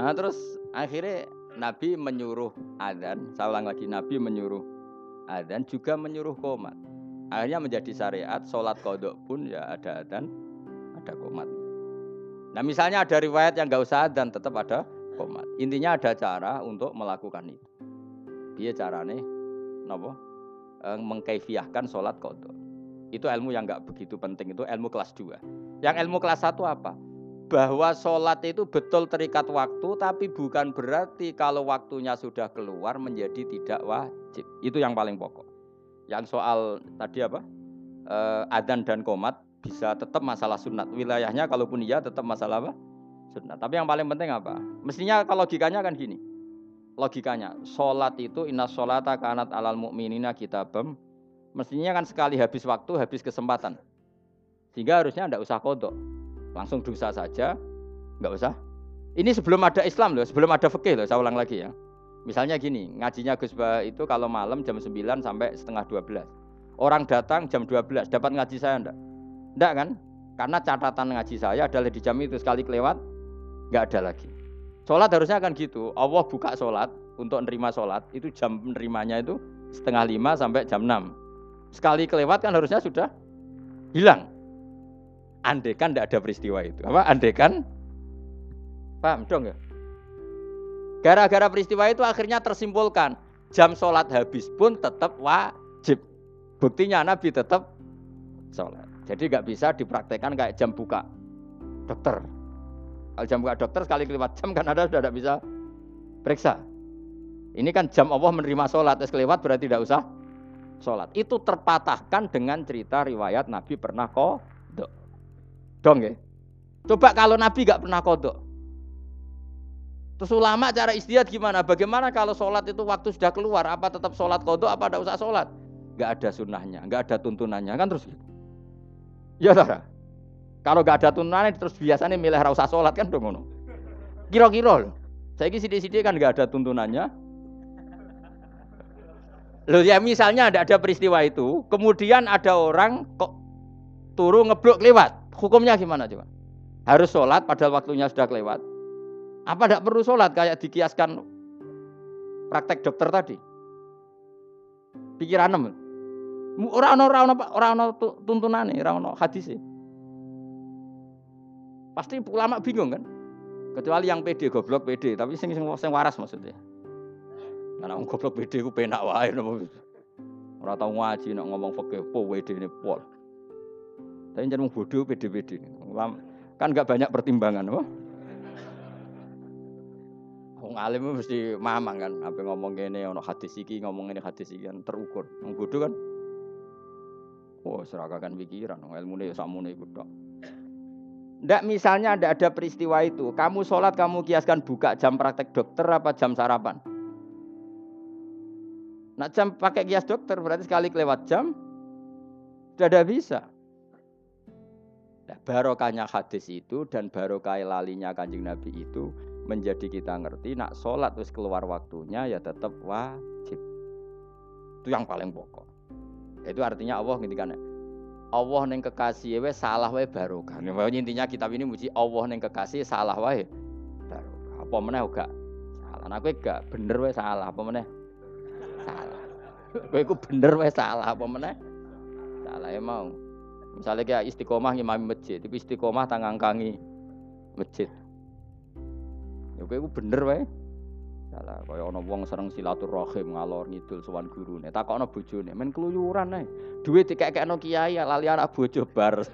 Ah, terus akhirnya Nabi menyuruh adzan, saya ulang lagi Nabi menyuruh adzan juga menyuruh komat. Akhirnya menjadi syariat sholat kodok pun ya ada adzan, ada komat. Nah misalnya ada riwayat yang nggak usah adzan tetap ada komat. Intinya ada cara untuk melakukan itu. Dia carane, nopo eh, mengkaifiahkan sholat kodok. Itu ilmu yang nggak begitu penting itu ilmu kelas 2. Yang ilmu kelas 1 apa? Bahwa sholat itu betul terikat waktu tapi bukan berarti kalau waktunya sudah keluar menjadi tidak wajib. Itu yang paling pokok. Yang soal tadi apa? E, adan dan komat bisa tetap masalah sunat. Wilayahnya kalaupun iya tetap masalah apa? Sunat. Tapi yang paling penting apa? Mestinya kalau logikanya kan gini. Logikanya, sholat itu inna sholata kanat alal mu'minina kitabam Mestinya kan sekali habis waktu, habis kesempatan. Sehingga harusnya tidak usah kodok. Langsung dosa saja, nggak usah. Ini sebelum ada Islam loh, sebelum ada fikih loh, saya ulang lagi ya. Misalnya gini, ngajinya Gus Bah itu kalau malam jam 9 sampai setengah 12. Orang datang jam 12, dapat ngaji saya enggak? Enggak kan? Karena catatan ngaji saya adalah di jam itu sekali kelewat, nggak ada lagi. Sholat harusnya kan gitu. Allah buka sholat untuk nerima sholat, itu jam menerimanya itu setengah lima sampai jam 6 sekali kelewat kan harusnya sudah hilang. Andekan tidak ada peristiwa itu. Apa? Andekan, paham dong ya? Gara-gara peristiwa itu akhirnya tersimpulkan jam sholat habis pun tetap wajib. Buktinya Nabi tetap sholat. Jadi nggak bisa dipraktekkan kayak jam buka dokter. Kalau jam buka dokter sekali kelewat jam kan ada sudah tidak bisa periksa. Ini kan jam Allah menerima sholat, es kelewat berarti tidak usah sholat. Itu terpatahkan dengan cerita riwayat Nabi pernah kodok. Dong ya? Coba kalau Nabi gak pernah kodok. Terus ulama cara istiadat gimana? Bagaimana kalau sholat itu waktu sudah keluar? Apa tetap sholat kodok? Apa tidak usah sholat? Gak ada sunnahnya, gak ada tuntunannya kan terus gitu. Ya Tara. Kalau gak ada tuntunannya terus biasanya milih rasa sholat kan dong Kira-kira loh. Saya ini sidik-sidik kan gak ada tuntunannya, Loh ya misalnya ada ada peristiwa itu, kemudian ada orang kok turu ngeblok lewat, hukumnya gimana coba? Harus sholat padahal waktunya sudah kelewat. Apa tidak perlu sholat kayak dikiaskan praktek dokter tadi? Pikiran nem. Orang orang orang orang tuntunan nih, orang hadis sih. Pasti ulama bingung kan? Kecuali yang PD goblok PD, tapi sing sing, sing waras maksudnya. Karena goblok PD ku penak wae Ora tau ngaji nek ngomong fikih po WD ini pol. Tapi jangan bodoh PD-PD. Kan enggak banyak pertimbangan, wah. Wong alim mesti mamang kan, apa ngomong gini, ono hadis iki, ngomong ini hadis iki kan terukur. Wong bodoh kan, oh seragakan pikiran, ilmu ini samune iku tok. Ndak misalnya ndak ada peristiwa itu, kamu sholat kamu kiaskan buka jam praktek dokter apa jam sarapan? Nak jam pakai kias dokter berarti sekali kelewat jam sudah ada bisa. Nah, barokahnya hadis itu dan barokah lalinya kanjeng Nabi itu menjadi kita ngerti nak sholat terus keluar waktunya ya tetap wajib. Itu yang paling pokok. Itu artinya Allah ngendikan Allah neng kekasih we salah we barokah. Nah, intinya kitab ini muji Allah neng kekasih salah wae barokah. Apa meneh gak salah. Nah gak bener we salah apa meneh salah. Kowe bener wae salah apa meneh? Salah ya. Misalnya kayak istiqomah ngimami masjid, tapi istiqomah tangangkangi masjid. Ya kowe bener wae. Salah kaya ana wong seneng silaturahim ngalor ngidul sowan gurune. Takokno bojone, men keluyuran ae. Duit dikekekno kiai lali anak bojo bar.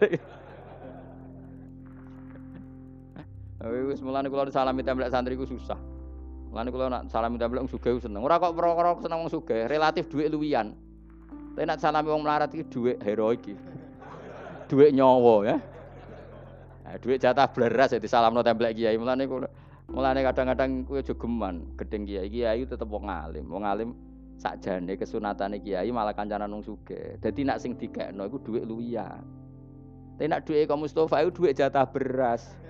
Wis mulane kula salami templek santri ku susah. Mulane kula nak salami tampil wong sugih seneng. Ora kok perkara seneng wong sugih, relatif dhuwit luwian. Tapi nak salami wong melarat iki dhuwit heroik iki. Dhuwit nyawa ya. Nah, dhuwit jatah bleras ya disalamno templek kiai. Mulane kula mulane kadang-kadang kuwi aja geman gedeng kiai. Kiai tetep wong alim. Wong alim sakjane kesunatane kiai malah kancanan wong sugih. Dadi nak sing dikekno iku dhuwit luwian. Tapi nak dhuwit kok Mustofa iku dhuwit jatah beras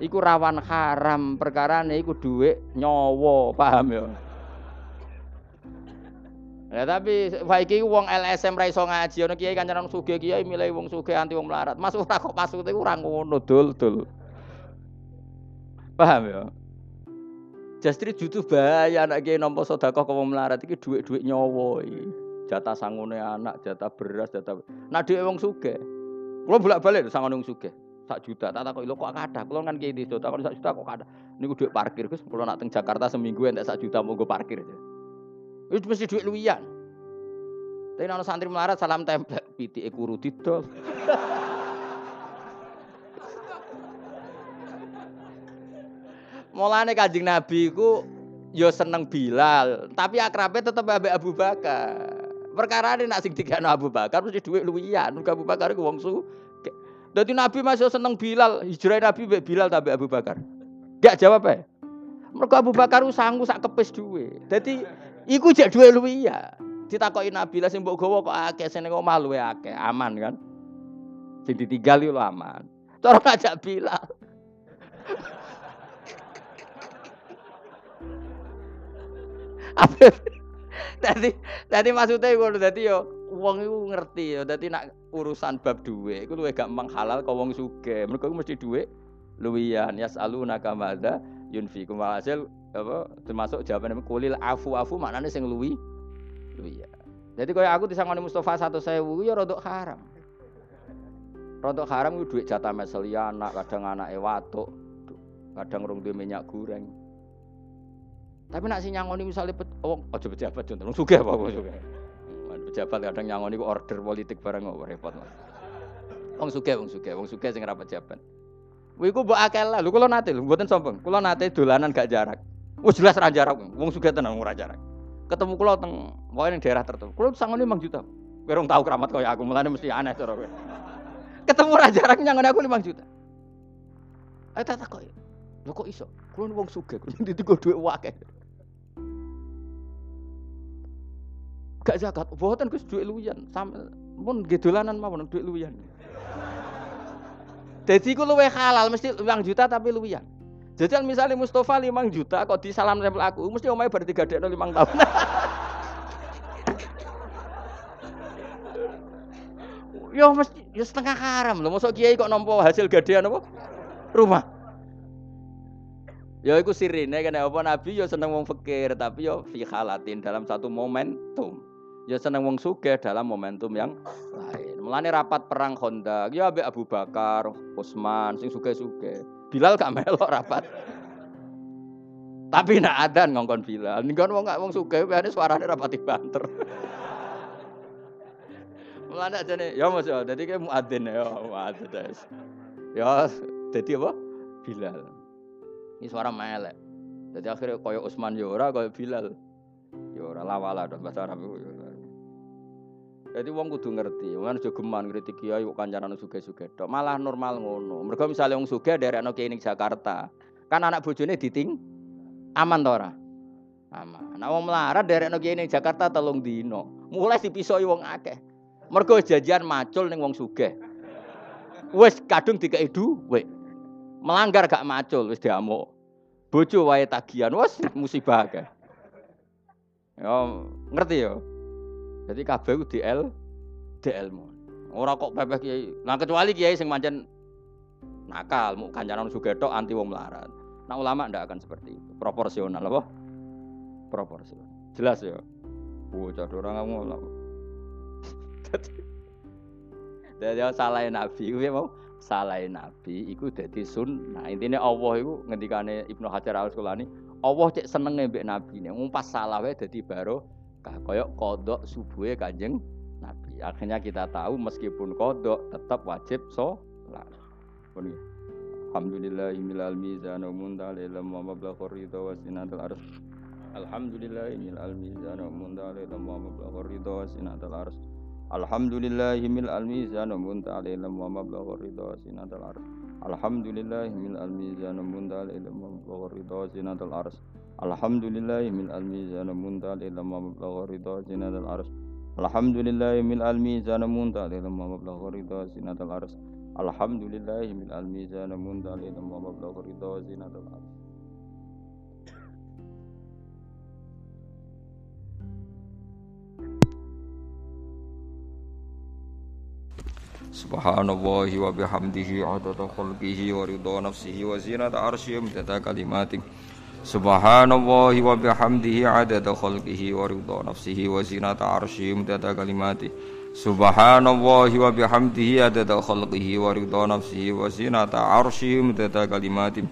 iku rawan haram perkara nih iku duit nyowo paham ya Ya tapi saiki wong LSM ra iso ngaji ana kiai kancanan sugih kiai milih wong sugih anti wong melarat. Masuk ora kok masuk iku ora ngono dul dul. Paham ya? Justru jutu bahaya anak kiai nampa sedekah kok melarat iki dhuwit-dhuwit nyawa iki. Jatah sangune anak, jatah beras, jatah. Nah dhuwit wong sugih. Kulo bolak-balik sangone wong sugih. Sak juta, tak takoki lho kok kathah. Kulo kan kiai desa, takon sak juta kok kathah. Niku dhuwit parkir Gus, kulo nak teng Jakarta seminggu entek sak juta monggo parkir. Itu mesti dhuwit luwian. Tapi ana santri melarat salam tempel, pitike kuru didol. Mulane Kanjeng Nabi ku yo seneng Bilal, tapi akrabe tetep ambek Abu Bakar. Perkara ini nak sing digano Abu Bakar mesti dhuwit luwian. Abu Bakar iku wong su. Dadi Nabi masih seneng Bilal, hijrah Nabi mbek Bilal tapi Abu Bakar. Gak jawab ya. Mergo Abu Bakar sanggu sak kepis duwe. Dadi iku jek dhuwit luwian. Ditakoki Nabi lah sing mbok gawa kok akeh sing ning omah luwe akeh, aman kan. Sing ditinggal yo aman. Cara ngajak Bilal. Apa? Tadi tadi maksudnya ngono dadi yo wong iku ngerti yo dadi nak urusan bab duwe iku gak halal kok wong sugih. Mergo mesti duwe luwian yasaluna kamada yunfiku hasil apa termasuk jawaban kulil afu afu maknane sing luwi luwian. Jadi kaya aku disangoni Mustafa satu sewu ya rodok haram. Rodok haram itu duit jatah meseli anak, kadang anak watuk, kadang duwe minyak goreng. Tapi nak si nyangoni misalnya pet, oh aja pejabat contoh, sugih apa wong sugih. Pejabat kadang nyangoni order politik bareng kok repot. Wong sugih, wong sugih, wong sugih sing ora pejabat. Kuwi ku mbok akeh lah. Lho kula nate lho, mboten sombong. Kula nate dolanan gak jarak. Wis jelas ra jarak, wong sugih tenan ora jarak. Ketemu kula teng pokoke ning daerah tertentu. Kula sangone 5 juta. Kowe tau keramat kaya aku, mulane mesti aneh cara kowe. Ketemu ra jarak nyangone aku 5 juta. Ayo tak takoki. Lho kok iso? Kulo wong sugih, kulo ditigo dhuwit akeh. Gak zakat, boten Gus dhuwit luwian. Sampe mun nggih dolanan mawon dhuwit luwian. Dadi ku luwih halal mesti 5 juta tapi luwian. Jadi misalnya Mustafa 5 juta kok di salam tempel aku, mesti omahe bar 3 dekno 5 tahun. ya mesti ya setengah haram lho, mosok kiai kok nampa hasil gadean apa? Rumah. Ya iku sirine kene apa Nabi ya seneng wong fakir tapi ya fi halatin dalam satu momentum. Ya seneng wong sugih dalam momentum yang lain. Mulane rapat perang Honda, ya ambek Abu Bakar, Utsman sing sugih-sugih. Bilal gak melok rapat. Tapi nak adan ngongkon Bilal. Nggon wong gak wong sugih suara suarane rapati banter. Mulane ajane ya Mas ya dadi kayak muadzin ya, muadzin. Ya dadi apa? Bilal. Ini suara melek. Jadi akhirnya koyo Usman Yora, ya koyo Bilal. Yora ya lawala dong bahasa Arab. Jadi wong kudu ngerti, wong aja geman kritik kiai kok kancanan suge-suge tok. Malah normal ngono. Mergo misalnya wong sugih derekno kiai ning Jakarta, kan anak bojone diting aman to ora? Aman. Nah wong melarat derekno kiai ning Jakarta telung dino. Mulai dipisoi wong akeh. Mergo jajan macul ning wong sugih. Wis kadung dikei dhuwit. Melanggar gak macul wis diamuk. Bojo wae tagihan wis musibah akeh. Ya ngerti ya. Jadi kabeh ku DL DL mu. Ora kok pepeh kiai. Nah kecuali kiai sing nakal, mu kancanan sugetok anti wong melarat. Nah ulama ndak akan seperti itu. Proporsional apa? Proporsional. Jelas ya. Bocah orang ngomong. Jadi salah nabi kuwi mau salah nabi iku dadi sunnah. Intine Allah iku ngendikane Ibnu Hajar Al Asqalani, Allah cek senenge mbek nabi ne. Wong pas salah wae dadi baro kaya kodok subuhe Kanjeng Nabi. Akhirnya kita tahu meskipun kodok tetap wajib sholat. Pun Alhamdulillahil mizan wa muntalil wa mablaghur ridha wa sinatul ars. Alhamdulillahil mizan wa muntalil wa mablaghur ridha wa sinatul ars. Alhamdulillahi mil al-mizan munta alaylam wa mablagha ridha sinatal ars. Alhamdulillahi mil al-mizan munta alaylam wa mablagha ridha sinatal ars. Alhamdulillahi mil al-mizan munta alaylam wa mablagha ridha sinatal ars. Alhamdulillahi mil al-mizan munta alaylam wa mablagha ridha sinatal ars. Alhamdulillahi mil al-mizan munta alaylam wa mablagha ridha sinatal ars. Subhanallah wa bihamdihi adada khalqihi wa ridha nafsihi wa zinata arsyih midada kalimatih Subhanallah wa bihamdihi adada khalqihi wa ridha nafsihi wa zinata arsyihi mudada kalimati Subhanallah wa bihamdihi adada khalqihi wa ridha nafsihi wa zinata arsyihi mudada kalimati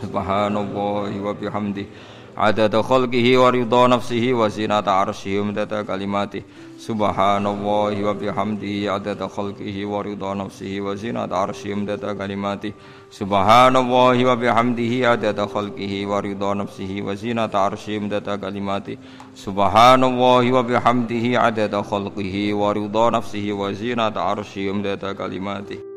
Subhanallah wa bihamdihi adada khalqihi wa ridha nafsihi wa zinata arsyihi mudada kalimati. Subhanallah wa bihamdihi adada khalqihi wa ridha nafsihi wa zinata arsyihi mudada kalimati. Subhanallah wa bihamdihi adada khalqihi wa ridha nafsihi wa zinata arsyihi mudada kalimati. Subhanallah wa bihamdihi adada khalqihi wa ridha nafsihi wa zinata arsyihi kalimati